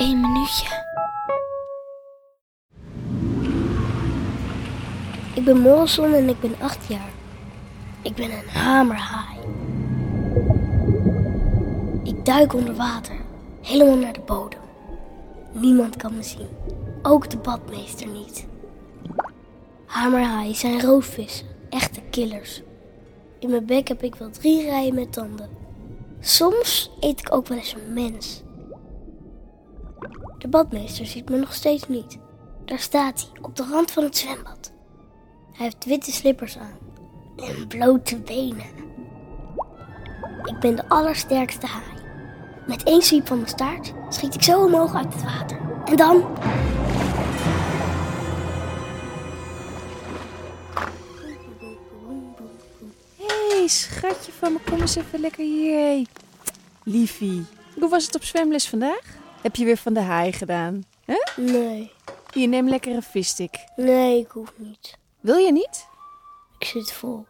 één minuutje. Ik ben Morrison en ik ben acht jaar. Ik ben een hamerhaai. Ik duik onder water, helemaal naar de bodem. Niemand kan me zien, ook de badmeester niet. Hamerhaaien zijn roofvissen, echte killers. In mijn bek heb ik wel drie rijen met tanden. Soms eet ik ook wel eens een mens. De badmeester ziet me nog steeds niet. Daar staat hij, op de rand van het zwembad. Hij heeft witte slippers aan en blote benen. Ik ben de allersterkste haai. Met één zwiep van mijn staart schiet ik zo omhoog uit het water. En dan... Hey, schatje van me, kom eens even lekker hier. Liefie, hoe was het op zwemles vandaag? Heb je weer van de haai gedaan? Hè? Nee, Hier, neem lekker een visstick. nee, ik hoef niet. Wil je niet? Ik zit vol.